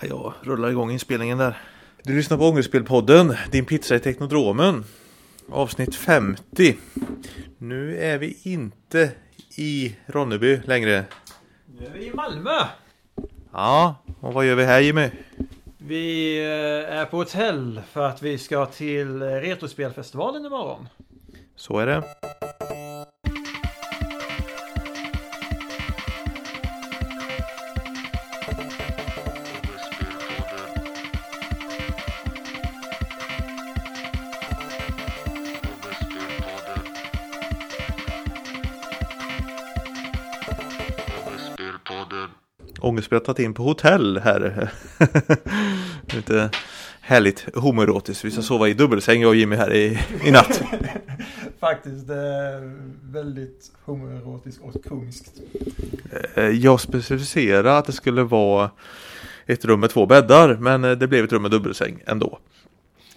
Ja, jag rullar igång inspelningen där. Du lyssnar på Ångestspelpodden, din pizza i Teknodromen. Avsnitt 50. Nu är vi inte i Ronneby längre. Nu är vi i Malmö. Ja, och vad gör vi här Jimmy? Vi eh, är på hotell för att vi ska till Retrospelfestivalen imorgon. Så är det. Tagit in på hotell här. Lite härligt homoerotiskt. Vi ska sova i dubbelsäng jag och Jimmy här i, i natt. Faktiskt, det är väldigt homoerotiskt och komiskt. Eh, Jag specificerade att det skulle vara ett rum med två bäddar men eh, det blev ett rum med dubbelsäng ändå.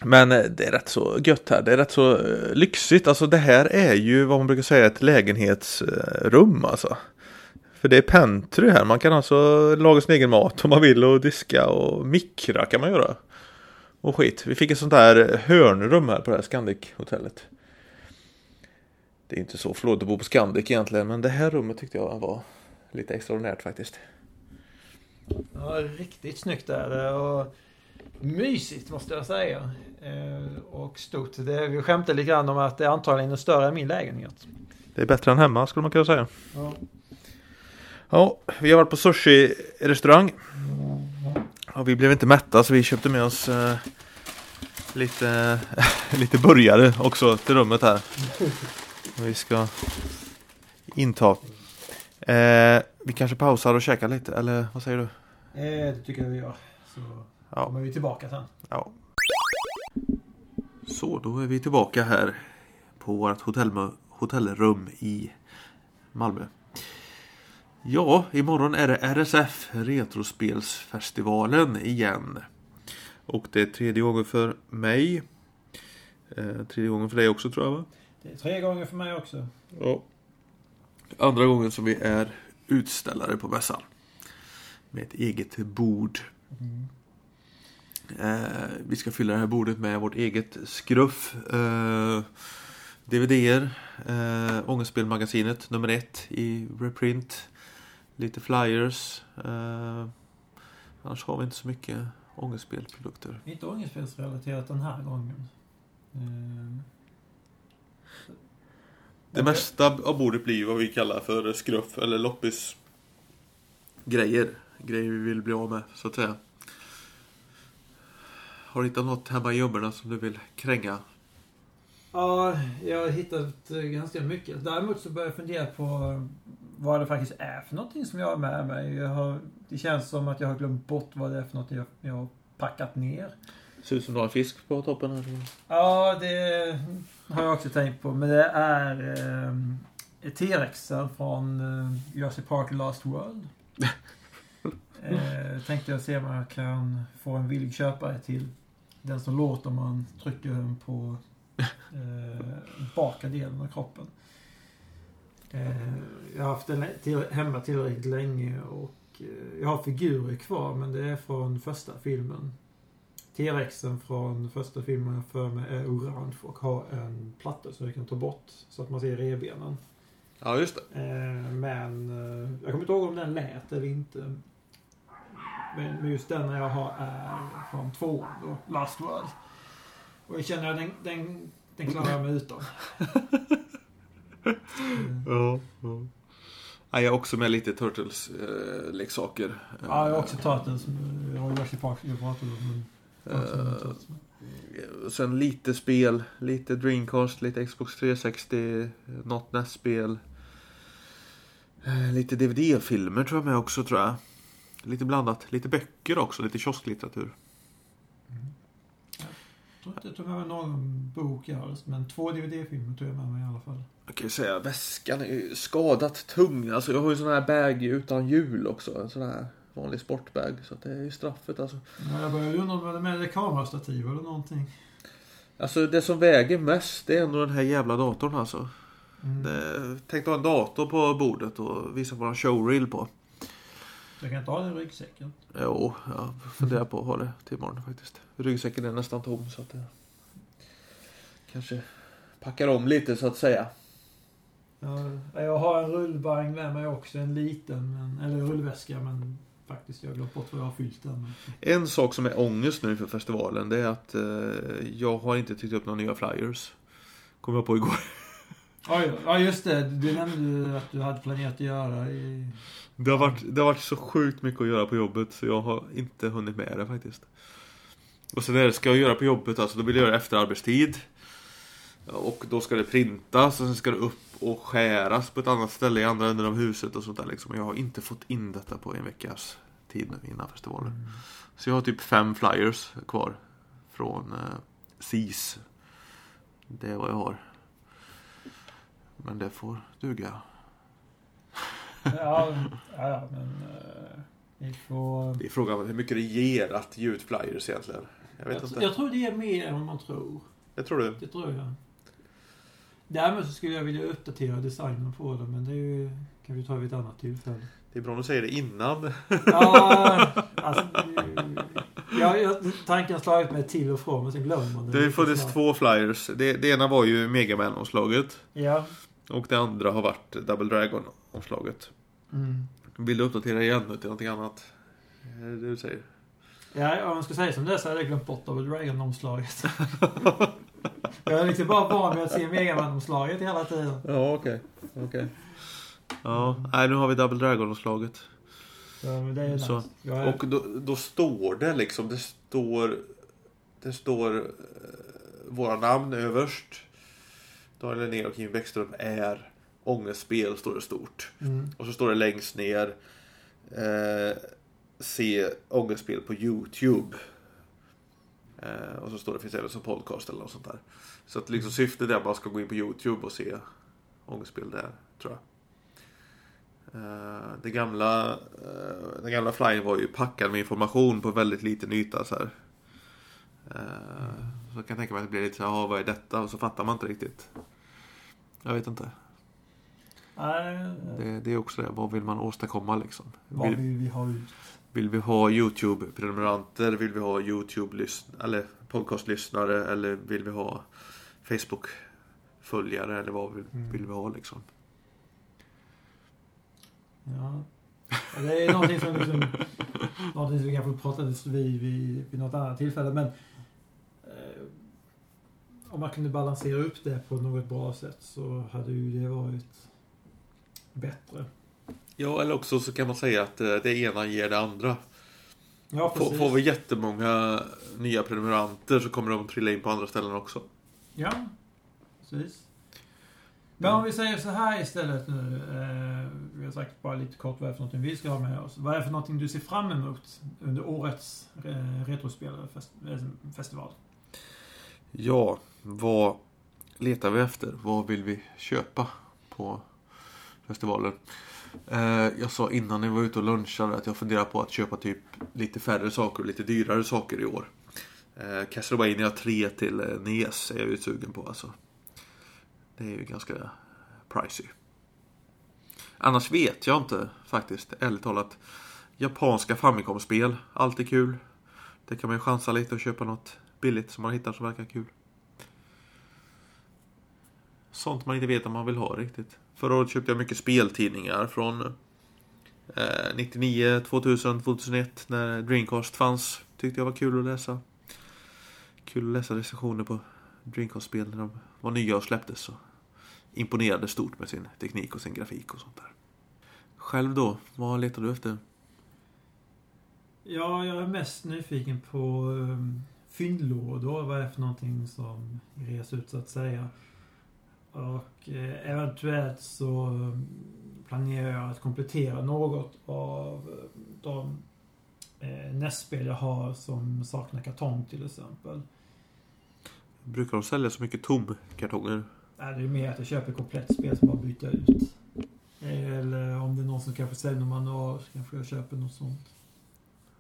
Men eh, det är rätt så gött här, det är rätt så lyxigt. Alltså det här är ju vad man brukar säga ett lägenhetsrum alltså. För det är pentry här, man kan alltså laga sin egen mat om man vill och diska och mikra kan man göra. Och skit. Vi fick ett sånt där hörnrum här på det här Scandic-hotellet. Det är inte så förlåt att bo på Scandic egentligen men det här rummet tyckte jag var lite extraordinärt faktiskt. Ja, riktigt snyggt är det och mysigt måste jag säga. Eh, och stort. Det, vi skämtade lite grann om att det antagligen är större än min lägenhet. Det är bättre än hemma skulle man kunna säga. Ja. Ja, vi har varit på sushi-restaurang. Och vi blev inte mätta så vi köpte med oss eh, lite, lite burgare också till rummet här. Vi ska inta. Eh, vi kanske pausar och käkar lite, eller vad säger du? Eh, det tycker jag vi gör. Så Ja. kommer vi tillbaka sen. Ja. Så, då är vi tillbaka här på vårt hotellrum i Malmö. Ja, imorgon är det RSF Retrospelsfestivalen igen. Och det är tredje gången för mig. Eh, tredje gången för dig också tror jag va? Det är tre gånger för mig också. Ja. Andra gången som vi är utställare på mässan. Med ett eget bord. Eh, vi ska fylla det här bordet med vårt eget skruff. Eh, DVDer. Eh, Ångestspelmagasinet nummer ett i reprint. Lite flyers. Eh, annars har vi inte så mycket ångestspelprodukter. Inte ångestspelsrelaterat den här gången. Eh, Det mesta av bordet blir vad vi kallar för skruff eller loppis grejer. Grejer vi vill bli av med så att säga. Har du hittat något hemma i gömmorna som du vill kränga? Ja, jag har hittat eh, ganska mycket. Däremot så börjar jag fundera på vad det faktiskt är för någonting som jag har med mig. Jag har, det känns som att jag har glömt bort vad det är för något jag, jag har packat ner. Ser ut som en fisk på toppen här. Ja, det har jag också tänkt på. Men det är eh, T-rexen från eh, Jurassic Park Last World. Eh, tänkte jag se om jag kan få en villig köpare till den som låter man trycker på eh, bakre delen av kroppen. Eh, jag har haft den till, hemma tillräckligt länge och eh, jag har figurer kvar men det är från första filmen. T-rexen från första filmen jag för mig är orange och har en platta som jag kan ta bort så att man ser revbenen. Ja, just det. Eh, men jag kommer inte ihåg om den lät eller inte. Men men just den jag har är från tvåan då, Last World. Och jag känner att den, den, den klarar jag mig utan. Mm. Ja, ja. Ja, jag har också med lite Turtles-leksaker. Ja, jag har också som- Jag har Jurassic Park jag pratade om. Den. Sen lite spel, lite Dreamcast, lite Xbox 360, något NES-spel. Eh, Lite DVD-filmer tror jag med också tror jag. Lite blandat, lite böcker också, lite kiosklitteratur. Jag tror inte jag tog med mig någon bok alls. Men två DVD-filmer tog jag med mig i alla fall. Jag kan ju säga väskan är ju skadat tung. Alltså jag har ju sån här bag utan hjul också. En sån här vanlig sportbag. Så det är ju straffet alltså. Ja, jag började undra om det det kamerastativ eller någonting. Alltså det som väger mest det är ändå den här jävla datorn alltså. Mm. Det, tänk att ha en dator på bordet och visa våran showreel på. Jag kan inte ha den i ryggsäcken. Jo, jag funderar på att ha det till imorgon faktiskt. Ryggsäcken är nästan tom så att jag kanske packar om lite så att säga. Ja, jag har en rullvagn med mig också, en liten, men, eller rullväska, men faktiskt jag har glömt bort vad jag har fyllt den. En sak som är ångest nu för festivalen det är att eh, jag har inte tyckt upp några nya flyers. Kom jag på igår. Ja just det. Du nämnde att du hade planerat att göra i... Det har, varit, det har varit så sjukt mycket att göra på jobbet så jag har inte hunnit med det faktiskt. Och sen är det, ska jag göra på jobbet, alltså då vill jag göra det efter arbetstid. Och då ska det printas och sen ska det upp och skäras på ett annat ställe i andra änden av huset och sånt där liksom. Jag har inte fått in detta på en veckas tid nu innan festivalen. Mm. Så jag har typ fem flyers kvar från eh, SIS. Det är vad jag har. Men det får duga. Ja, ja, men... Uh, vi får... Det är frågan om hur mycket det ger att ge ut flyers egentligen. Jag vet Jag, inte. jag tror det är mer än vad man tror. Jag tror det. Det tror jag. Därmed så skulle jag vilja uppdatera designen på den, men det ju, kan vi ta vid ett annat tillfälle. Det är bra om du säger det innan. Ja, alltså... Jag, jag, tanken har slagit mig till och från, men sen glömmer man Det ju funnits två flyers. Det, det ena var ju Megaman-omslaget. Ja. Och det andra har varit Double Dragon-omslaget. Mm. Vill du uppdatera igen nu till någonting annat? Är det det du säger? Ja, om man ska säga som det är så hade jag glömt bort Double Dragon-omslaget. jag är liksom bara van vid att se Megaman-omslaget hela tiden. Ja, okej. Okej. Ja, nej nu har vi Double Dragon-omslaget. Ja, men det är nice. Så. Är... Och då, då står det liksom, det står... Det står eh, våra namn överst. Daniel Linné och Kim Bäckström är ångestspel, står det stort. Mm. Och så står det längst ner eh, Se ångestspel på Youtube. Eh, och så står det finns även som podcast eller något sånt där. Så att liksom syftet är att man ska gå in på Youtube och se ångestspel där, tror jag. Eh, det gamla, eh, den gamla flyern var ju packad med information på väldigt liten yta så här. Så jag kan tänka mig att det blir lite så här, "Jaha, vad är detta? Och så fattar man inte riktigt. Jag vet inte. Nej, Det, det är också det, vad vill man åstadkomma liksom? vad vill vi ha ut? Vill vi ha YouTube-prenumeranter? Vill vi ha YouTube-lyssnare? Eller podcastlyssnare? Eller vill vi ha Facebook-följare? Eller vad vill, Mm. vill vi ha liksom? Ja. Ja, Det är någonting som, liksom, någonting som vi kanske pratade vid, vid, vid något annat tillfälle. Men eh, om man kunde balansera upp det på något bra sätt så hade ju det varit bättre. Ja, eller också så kan man säga att eh, det ena ger det andra. Ja, Får, får vi jättemånga nya prenumeranter så kommer de trilla in på andra ställen också. Ja, precis. Men om vi säger så här istället nu. Eh, vi har sagt bara lite kort vad det är för någonting vi ska ha med oss. Vad är det för någonting du ser fram emot under årets eh, Retrospelfestival? Ja, vad letar vi efter? Vad vill vi köpa på festivalen? Eh, jag sa innan när vi var ute och lunchade att jag funderar på att köpa typ lite färre saker och lite dyrare saker i år. Eh, Castlevania 3 till eh, NES är jag ju sugen på alltså. Det är ju ganska pricey. Annars vet jag inte faktiskt, ärligt talat. Japanska Famicom-spel, alltid kul. Det kan man ju chansa lite och köpa något billigt som man hittar som verkar kul. Sånt man inte vet om man vill ha riktigt. Förra året köpte jag mycket speltidningar från eh, 99, 2000, 2001 när Dreamcast fanns. Tyckte jag var kul att läsa. Kul att läsa recensioner på Dreamcast-spel när de var nya och släpptes. Så imponerade stort med sin teknik och sin grafik och sånt där. Själv då, vad letar du efter? Ja, jag är mest nyfiken på um, fyndlådor. Vad är det för någonting som res ut så att säga. Och eh, eventuellt så um, planerar jag att komplettera något av eh, de eh, nästspel jag har som saknar kartong till exempel. Brukar de sälja så mycket tomkartonger? Nej, det är mer att jag köper komplett spel som bara byter ut. Eller om det är någon som kanske säljer någon manual så kanske jag köper något sånt.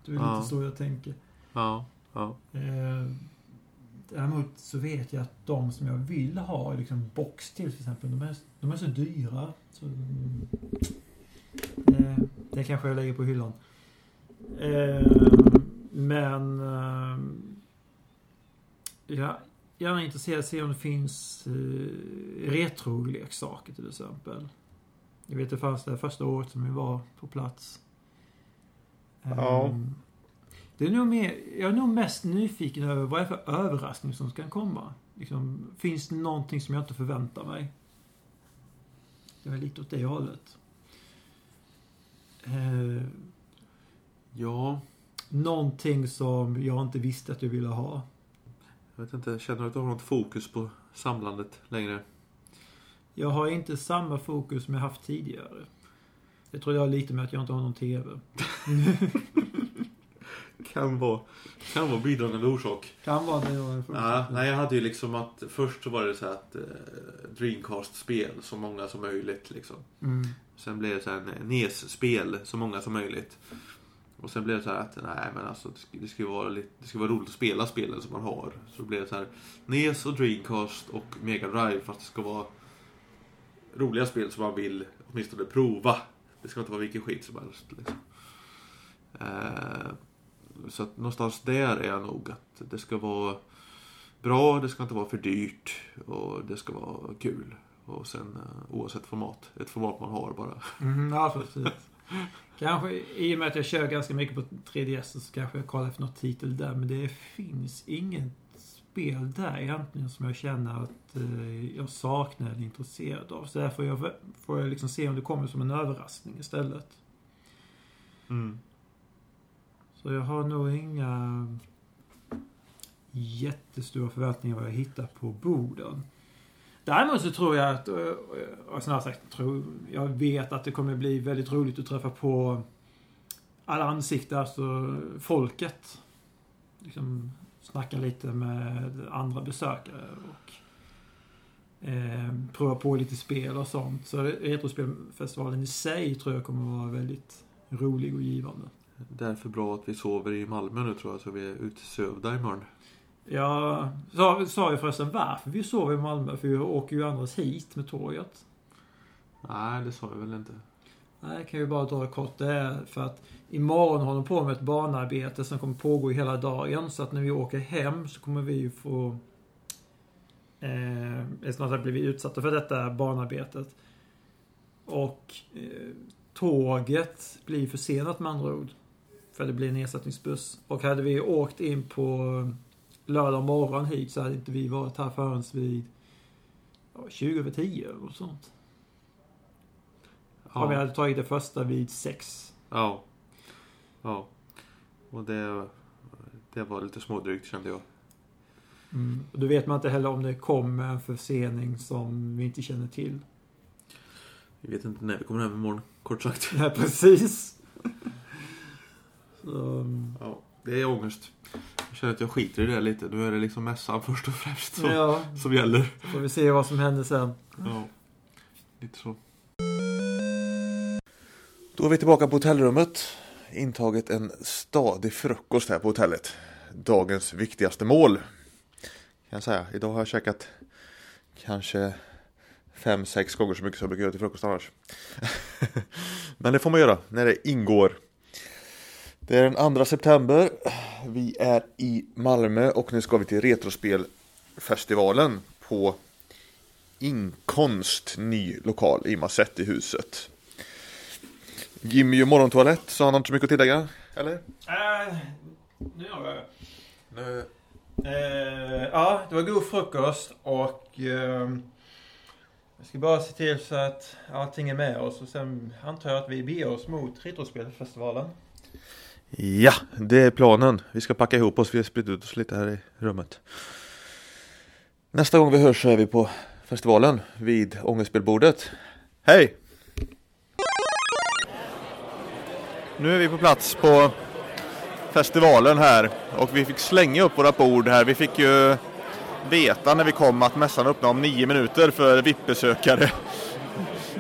Det är Ja. lite så jag tänker. Ja, ja. Eh, däremot så vet jag att de som jag vill ha liksom box till till exempel, de är, de är så dyra. Så, eh, Det kanske jag lägger på hyllan. Eh, men... Eh, jag är gärna intresserad av att se om det finns eh, retroleksaker till exempel. Jag vet det fanns det första året som vi var på plats. Ja. Ehm, Det är nog mer, jag är nog mest nyfiken över vad det är för överraskning som ska komma. Liksom, finns det någonting som jag inte förväntar mig? Det är lite åt det hållet. Eh, Ja, någonting som jag inte visste att jag ville ha. jag vet inte. Känner du att du har något fokus på samlandet längre? Jag har inte samma fokus som jag haft tidigare. Jag tror det har lite med att jag inte har någon TV. Kan vara, kan vara bidragande orsak. Kan vara det jag Ja, nej, jag hade ju liksom att först så var det så att eh, Dreamcast-spel så många som möjligt liksom. Mm. Sen blev det så här NES-spel så många som möjligt. Och sen blev det så här att nej men alltså det ska, det ska ju vara lite, det ska vara roligt att spela spelen som man har. Så blev det så här NES och Dreamcast och Mega Drive fast det ska vara roliga spel som man vill åtminstone prova. Det ska inte vara vilken skit som helst. Liksom. Eh, så att någonstans där är jag nog att det ska vara bra, det ska inte vara för dyrt och det ska vara kul. Och sen eh, oavsett format, ett format man har bara. Mm, ja, precis. kanske i och med att jag kör ganska mycket på 3DS så kanske jag kollar efter något titel där. Men det finns inget spel där egentligen som jag känner att eh, jag saknar eller är intresserad av. Så därför får jag, får jag liksom se om det kommer som en överraskning istället. Mm. Så jag har nog inga jättestora förväntningar vad jag hittar på borden. Däremot så tror jag att, och- och snarare sagt, tror, jag vet att det kommer bli väldigt roligt att träffa på alla ansikten, alltså folket. Liksom snacka lite med andra besökare och eh, prova på lite spel och sånt. Så Retrospelfestivalen i sig tror jag kommer vara väldigt rolig och givande. Därför bra att vi sover i Malmö nu tror jag, så vi är utsövda imorgon. Jag sa, sa ju förresten varför vi sover i Malmö, för vi åker ju annars hit med tåget. Nej, det sa jag väl inte. Nej, kan ju bara dra kort. Det är för att imorgon håller de på med ett banarbete som kommer pågå hela dagen. Så att när vi åker hem så kommer vi ju få... Eh, snart blir vi utsatta för detta banarbetet. Och eh, tåget blir försenat med andra ord. För det blir en ersättningsbuss. Och hade vi åkt in på lördag morgon hit så hade inte vi varit här förrän vid ja, 20 över 10 eller något sånt. Jag Ja. hade tagit det första vid sex. Ja. Ja. Och det, det var lite smådrygt kände jag. Mm. Och då vet man inte heller om det kommer en försening som vi inte känner till. Vi vet inte när vi kommer hem imorgon, kort sagt. Nej, precis. Mm, Ja, det är ångest. Jag känner att jag skiter i det lite. Nu är det liksom mässan först och främst som, ja, som gäller. så får vi se vad som händer sen. Ja, lite så. Då är vi tillbaka på hotellrummet. Intagit en stadig frukost här på hotellet. Dagens viktigaste mål. Kan jag säga. Idag har jag käkat kanske fem, sex gånger så mycket som jag brukar göra till frukost annars. Men det får man göra när det ingår. Det är den 2 september. Vi är i Malmö och nu ska vi till Retrospelfestivalen på Inkonst ny lokal i Massetti-huset. Jimmy gör morgontoalett så han har inte så mycket att tillägga. Eller? Äh, nu gör jag Nu... Eh, ja, det var god frukost och ehm, jag ska bara se till så att allting är med oss och sen antar jag att vi beger oss mot Retrospelfestivalen. Ja, det är planen. Vi ska packa ihop oss. Vi har spritt ut oss lite här i rummet. Nästa gång vi hörs så är vi på festivalen vid ångestspelbordet. Hej! Nu är vi på plats på festivalen här och vi fick slänga upp våra bord här. Vi fick ju veta när vi kom att mässan öppnade om nio minuter för VIP-besökare.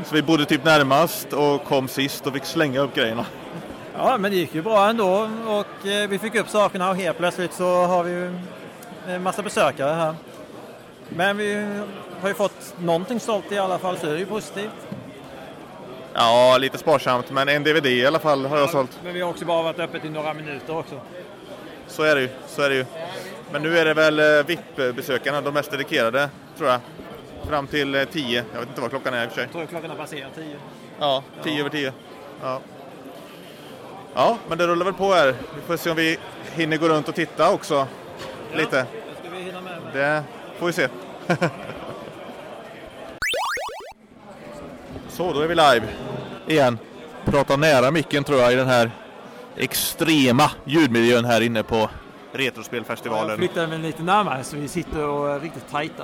Så vi bodde typ närmast och kom sist och fick slänga upp grejerna. Ja, men det gick ju bra ändå och eh, vi fick upp sakerna och helt plötsligt så har vi ju en massa besökare här. Men vi har ju fått någonting sålt i alla fall så det är ju positivt. Ja, lite sparsamt, men en DVD i alla fall har jag sålt. Men vi har också bara varit öppet i några minuter också. Så är det ju, så är det ju. Men nu är det väl eh, VIP-besökarna, de mest dedikerade, tror jag. Fram till 10. Jag vet inte vad klockan är i och för sig. Jag tror klockan har passerat 10. Ja, 10 över 10. Ja. Ja, men det rullar väl på här. Vi får se om vi hinner gå runt och titta också. Lite. Det ska vi hinna med. Det får vi se. Så, då är vi live igen. Pratar nära micken tror jag i den här extrema ljudmiljön här inne på Jag Retrospelfestivalen. flyttar mig lite närmare så vi sitter och är riktigt tajta.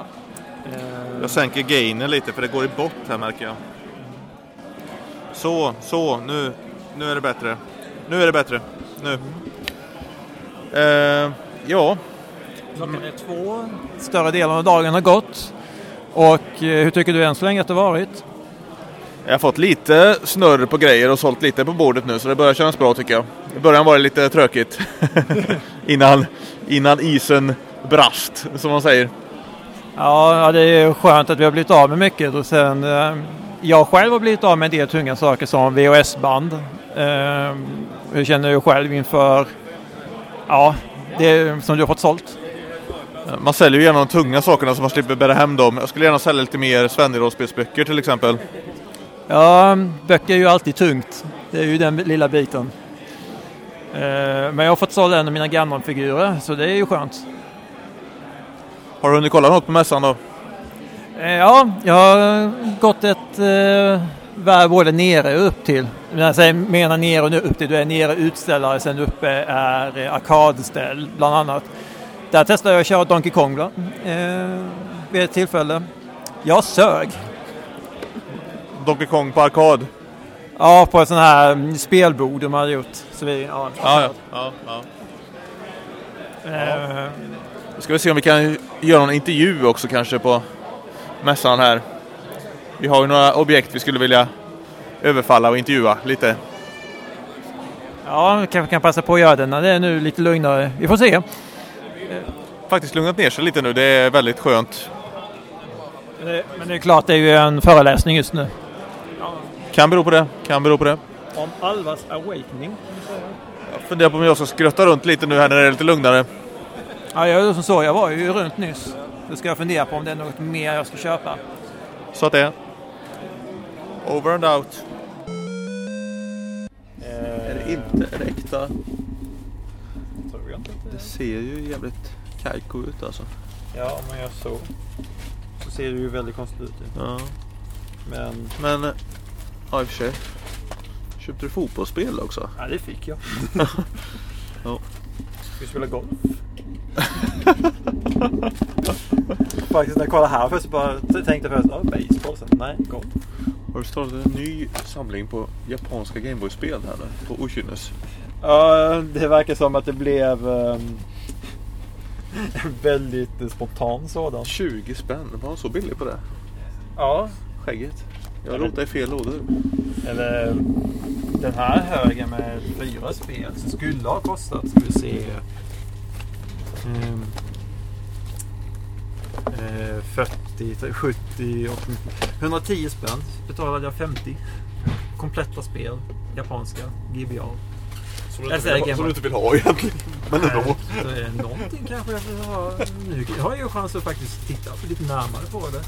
Eh, Jag sänker gainen lite för det går i bort här märker jag. Så, så, nu, nu är det bättre. Nu är det bättre. Nu. Eh, ja, Klockan är två. Större delen av dagen har gått. Och eh, hur tycker du än så länge att det har varit? jag har fått lite snurr på grejer och sålt lite på bordet nu så det börjar kännas bra tycker jag. I början var det lite tråkigt. innan, innan isen brast, som man säger. Ja, det är skönt att vi har blivit av med mycket och sen eh, jag själv har blivit av med en del tunga saker som VHS-band. Hur känner du själv inför ja, det som du har fått sålt? Man säljer ju gärna de tunga sakerna så man slipper bära hem dem. Jag skulle gärna sälja lite mer Svenneråsspelsböcker till exempel. Ja, böcker är ju alltid tungt. Det är ju den lilla biten. Eh, men jag har fått sålt en av mina Gammon-figurer så det är ju skönt. Har du hunnit kolla något på mässan då? Eh, Ja, jag har gått ett eh, både nere och upp till. När jag säger menar nere och nu upp till, då är nere utställare, sen uppe är eh, arkadställ bland annat. Där testade jag att köra Donkey Kong bland, eh, vid ett tillfälle. Jag sög. Donkey Kong på arkad? Ja, på ett sån här mm, spelbord de hade gjort. Så vi, ja, Ja, ja. ja, ja. Eh, Då ska vi se om vi kan göra någon intervju också kanske på mässan här. Vi har ju några objekt vi skulle vilja överfalla och intervjua lite. ja, vi kanske kan passa på att göra det när det är nu lite lugnare. Vi får se. Faktiskt lugnat ner sig lite nu, det är väldigt skönt. Det- Men det är klart, det är ju en föreläsning just nu. Kan bero på det, kan bero på det. Om Alvas Awakening. Jag funderar på om jag ska skrötta runt lite nu här när det är lite lugnare. Ja, jag, är som så, jag var ju runt nyss. Då ska jag fundera på om det är något mer jag ska köpa. Så att det är. Over and out. Är det inte, är det äkta? Det ser ju jävligt kajko ut alltså. Ja, om man gör så. Så ser det ju väldigt konstigt ut. Ja. Men Men, ja i och för sig. Köpte du fotbollsspel också? ja, det fick jag. Ja. Ska vi spela golf? Faktiskt när jag kollade här först bara tänkte jag först, ja, baseball. Sen, nej, golf. Har du startat en ny samling på japanska Gameboy-spel här nu? På Okynnes? Ja, det verkar som att det blev um, en väldigt spontan sådan. 20 spänn, var han så billig på det? Ja, Skägget. Jag rotade i fel lådor. Eller den här högen med fyra spel som skulle ha kostat, ska vi se, ehm, eh, 40, 70 och 110 spänn betalade jag 50. Kompletta spel, japanska, GBA. Som Jag säger Game som Boy. du inte vill ha egentligen. Men ändå. Någonting kanske jag vill ha. Nu har jag ju chans att faktiskt titta lite närmare på det.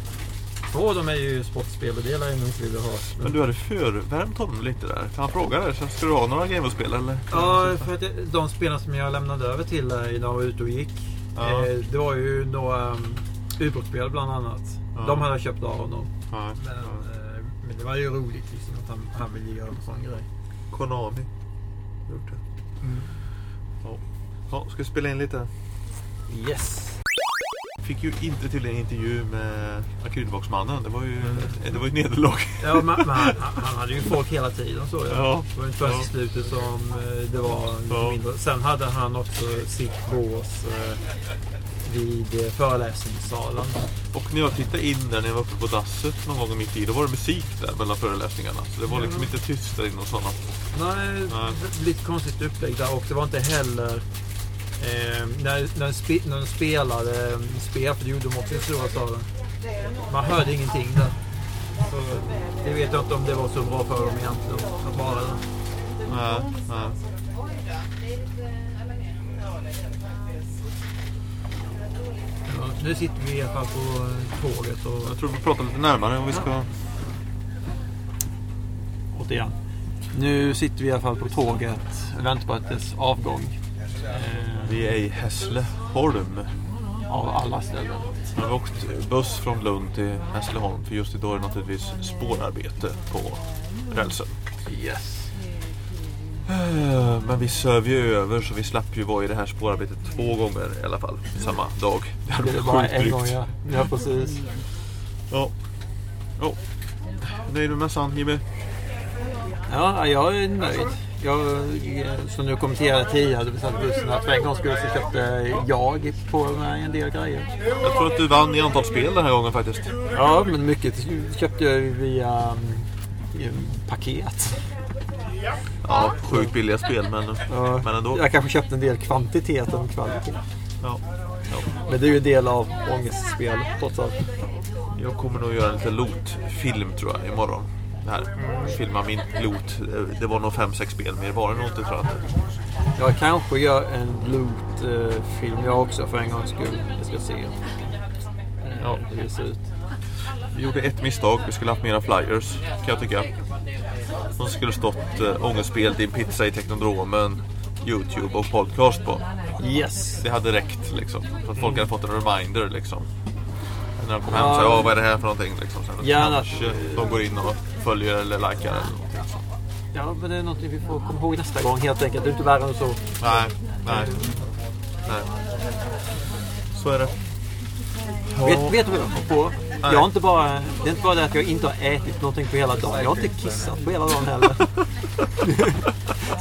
Två av dem är ju sportspel och det lär jag nog inte vilja ha. Men du hade förvärmt honom lite där. Kan han fråga det? Så Ska du ha några Gameboy-spel eller? Ja, för att de spelen som jag lämnade över till dig när jag var ute och gick. Ja. Eh, det var ju några um, ubåtsspel bland annat. Ja. De hade jag köpt av honom. Ja. Men, eh, men det var ju roligt liksom, att han, han ville göra en sån grej. Konami. Gjort det. Ja. ja, ska vi spela in lite? Yes! Fick ju inte till en intervju med Akrylboxmannen. Det var ju, det var ju ett nederlag. Ja, men, men han, han hade ju folk hela tiden så jag. Ja. Det var inte först i Ja. slutet som eh, det var lite Ja. mindre. Sen hade han också sitt bås eh, vid eh, föreläsningssalen. Och när jag tittade in där när jag var uppe på dasset någon gång mitt i, då var det musik där mellan föreläsningarna. Så det var liksom inte tyst där inne och sådana. Nej, Nej. lite konstigt upplägg där och det var inte heller eh, när, när, spe, när de spelade eh, spel, för det gjorde de också i stora salen. Man hörde ingenting där. Så det vet jag inte om det var så bra för dem egentligen att vara där. Nej, nej. Nu sitter vi i alla fall på eh, tåget och Jag tror vi pratar lite närmare om vi ska... återigen. Nu sitter vi i alla fall på tåget och väntar på dess avgång. Eh, Vi är i Hässleholm. av alla ställen. Nu har vi åkt buss från Lund till Hässleholm för just idag är det naturligtvis spårarbete på rälsen. Yes. Eh, Men vi söv ju över så vi slapp ju vara i det här spårarbetet två gånger i alla fall samma dag. Det hade varit bara sjukt en gång ja. Ja precis. Ja. Ja. Nöjd med mässan Jimmy? Ja, jag är nöjd. Jag, som du kommenterade tidigare, du besatte bussen, att för en gång skulle så köpte jag på mig en del grejer. Jag tror att du vann i antal spel den här gången faktiskt. Ja, men mycket köpte jag via um, paket. Ja, sjukt billiga spel men, Ja, men ändå. Jag kanske köpte en del kvantitet än kvalitet. Ja. Men det är ju en del av ångestspel trots allt. Jag kommer nog göra en liten loot-film tror jag imorgon. Det här. Filma min loot. Det var nog 5-6 spel mer var det nog inte tror jag. Jag kanske gör en loot-film jag också för en gångs skull. Jag ska se eh, Ja. hur det ser ut. Vi gjorde ett misstag. Vi skulle haft mera flyers kan jag tycka. De skulle stått äh, ångestspel, din pizza i Teknodromen, Youtube och podcast på. Yes! Det hade räckt liksom. För att folk hade fått en reminder liksom. När de kom hem Ja. och sa ja vad är det här för någonting liksom. Sen Gärna. kanske de går in och följer eller likar eller någonting sånt. Ja, men det är någonting vi får komma ihåg nästa gång helt enkelt. Det är inte värre än så. Nej, nej. Nej. Så är det. Vet, vet du vad jag kom på? Jag har inte bara, det är inte bara det att jag inte har ätit någonting på hela dagen. Jag har inte kissat på hela dagen heller.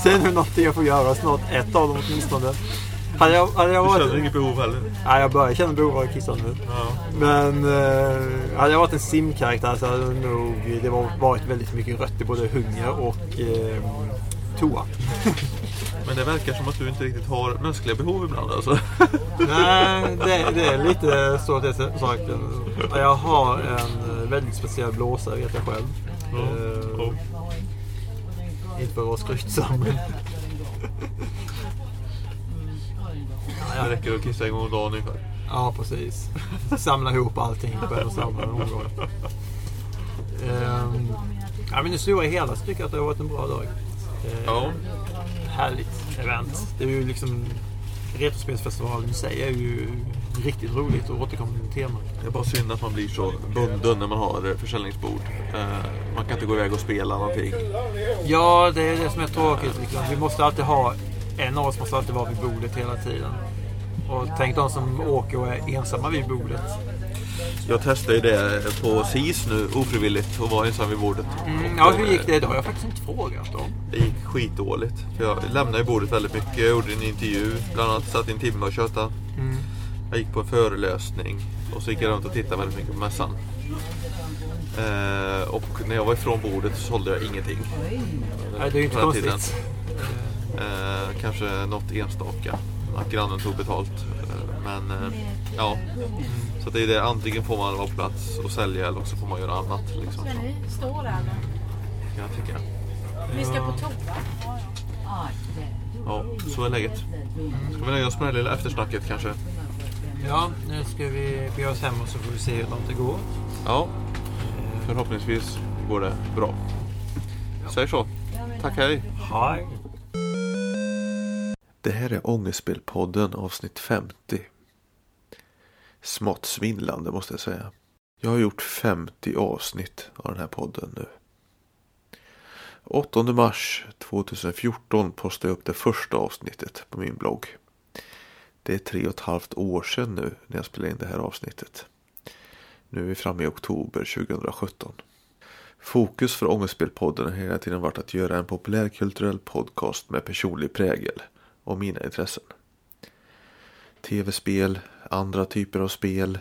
Är det något jag får göra snart. Ett av dem åtminstone. Hade jag, hade jag Du varit... känner inget behov heller? Nej, jag börjar känna behov av att kissa nu. Ja. Men eh, hade jag varit en simkaraktär så hade det nog det var, varit väldigt mycket rött i både hunger och eh, toa. Men det verkar som att du inte riktigt har mänskliga behov ibland alltså. Nej, det, det är lite så att det är saken. Jag har en väldigt speciell blåsa vet jag själv. Ja. Inte för att vara skrytsam. Det räcker att kissa en gång om dagen ungefär. Ja, precis. Samla ihop allting på en och samma omgång. Um, ja, men i stora hela så tycker jag att det har varit en bra dag. Eh, Ja. Härligt event. Det är ju liksom Retrospelsfestivalen i sig är ju riktigt roligt och återkommande tema. Det är bara synd att man blir så bunden när man har försäljningsbord. Eh, Man kan inte gå iväg och spela någonting. Ja, det är det som är tråkigt. Liksom. Vi måste alltid ha, en av oss måste alltid vara vid bordet hela tiden. Och tänk de som åker och är ensamma vid bordet. Jag testade ju det på SIS nu ofrivilligt och var ensam vid bordet. Mm, ja, hur gick det? Har jag faktiskt inte frågat om. Det gick skitdåligt. För jag lämnade ju bordet väldigt mycket. Jag gjorde en intervju. Bland annat satt i en timme och tjötade. Mm. Jag gick på en föreläsning. Och så gick jag runt och tittade väldigt mycket på mässan. Eh, och när jag var ifrån bordet så sålde jag ingenting. Nej, det är ju inte konstigt. Eh, kanske något enstaka. Att grannen tog betalt. Eh, men eh, ja. Så det är det. Antingen får man vara på plats och sälja eller så får man göra annat. Liksom, Ska ni stå där nu? kan jag tycka. Vi ska på toa. Ja, så är läget. Ska vi nöja oss med det här lilla eftersnacket kanske? Ja, nu ska vi bege oss hem och så får vi se hur långt det går. Ja, förhoppningsvis går det bra. Säg så. Tack, hej. Hej! Det här är Ångestspelpodden avsnitt 50. Smått svindlande måste jag säga. Jag har gjort 50 avsnitt av den här podden nu. 8 mars 2014 postade jag upp det första avsnittet på min blogg. Det är tre och ett halvt år sedan nu när jag spelade in det här avsnittet. Nu är vi framme i oktober 2017. Fokus för Ångestspelpodden har hela tiden varit att göra en populärkulturell podcast med personlig prägel och mina intressen. Tv-spel, andra typer av spel,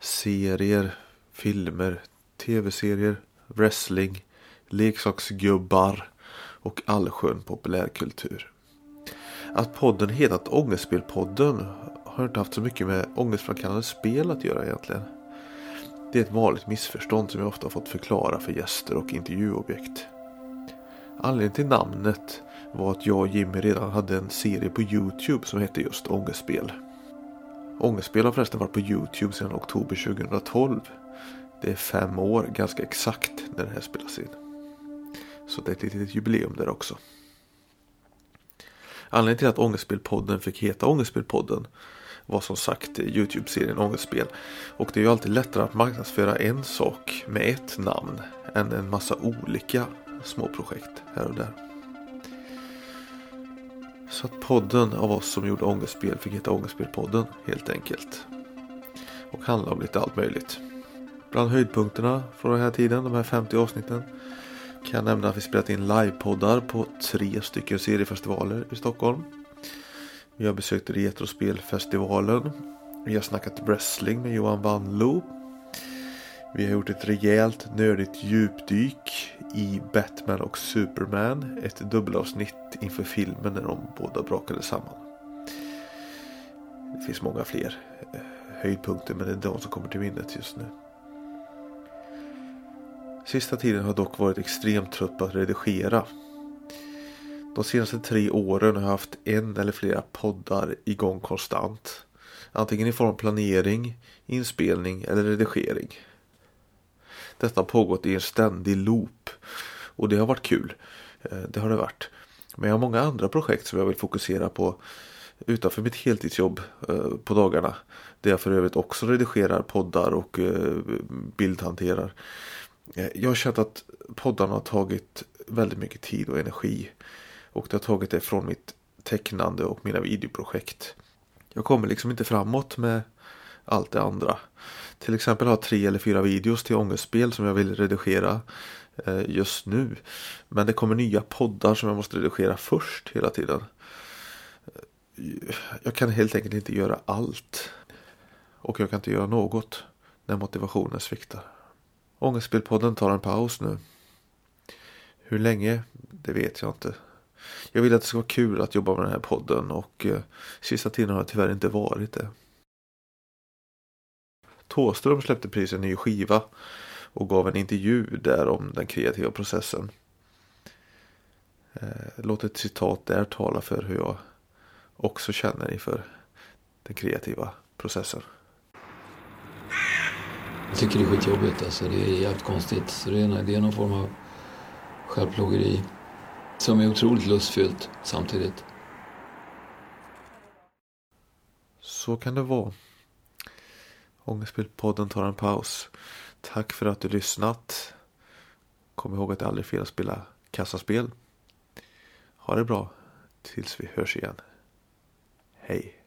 serier, filmer, tv-serier, wrestling, leksaksgubbar och allskön populärkultur. Att podden hetat Ångestspelpodden har inte haft så mycket med ångestframkallande spel att göra egentligen. Det är ett vanligt missförstånd som jag ofta fått förklara för gäster och intervjuobjekt. Anledningen till namnet var att jag och Jimmy redan hade en serie på Youtube som hette just Ångestspel. Ångestspel har förresten varit på Youtube sedan oktober 2012. Det är fem år ganska exakt när det här spelas in. Så det är ett litet jubileum där också. Anledningen till att Ångestspelpodden fick heta Ångestspelpodden var som sagt Youtube-serien Ångestspel. Och det är ju alltid lättare att marknadsföra en sak med ett namn än en massa olika små projekt här och där. Så att podden av oss som gjorde ångestspel fick heta Ångestspelpodden helt enkelt. Och handla om lite allt möjligt. Bland höjdpunkterna från den här tiden, de här 50 avsnitten, kan jag nämna att vi spelat in livepoddar på tre stycken seriefestivaler i Stockholm. Vi har besökt Retrospelfestivalen. Vi har snackat wrestling med Johan Wanlo. Vi har gjort ett rejält nördigt djupdyk i Batman och Superman. Ett dubbelavsnitt inför filmen när de båda brakade samman. Det finns många fler eh, höjdpunkter men det är de som kommer till minnet just nu. Sista tiden har dock varit extremt trött på att redigera. De senaste tre åren har jag haft en eller flera poddar igång konstant. Antingen i form av planering, inspelning eller redigering. Detta har pågått i en ständig loop. Och det har varit kul. Eh, det har det varit. Men jag har många andra projekt som jag vill fokusera på utanför mitt heltidsjobb eh, på dagarna. Där jag för övrigt också redigerar poddar och eh, bildhanterar. Jag har känt att poddarna har tagit väldigt mycket tid och energi. Och det har tagit det från mitt tecknande och mina videoprojekt. Jag kommer liksom inte framåt med allt det andra. Till exempel har jag tre eller fyra videos till ångestspel som jag vill redigera eh, just nu. Men det kommer nya poddar som jag måste redigera först hela tiden. Eh, jag kan helt enkelt inte göra allt. Och jag kan inte göra något när motivationen sviktar. Ångestspelpodden tar en paus nu. Hur länge? Det vet jag inte. Jag vill att det ska vara kul att jobba med den här podden och eh, sista tiden har det tyvärr inte varit det. Tåström släppte precis en ny skiva och gav en intervju där om den kreativa processen. Eh, låt ett citat där tala för hur jag också känner inför den kreativa processen. Jag tycker det är skitjobbigt alltså. Det är jävligt konstigt. Så det är, det är någon form av självplågeri som är otroligt lustfyllt samtidigt. Så kan det vara. Ångestbildpodden tar en paus. Tack för att du lyssnat. Kom ihåg att det aldrig är fel att spela kassaspel. Ha det bra tills vi hörs igen. Hej.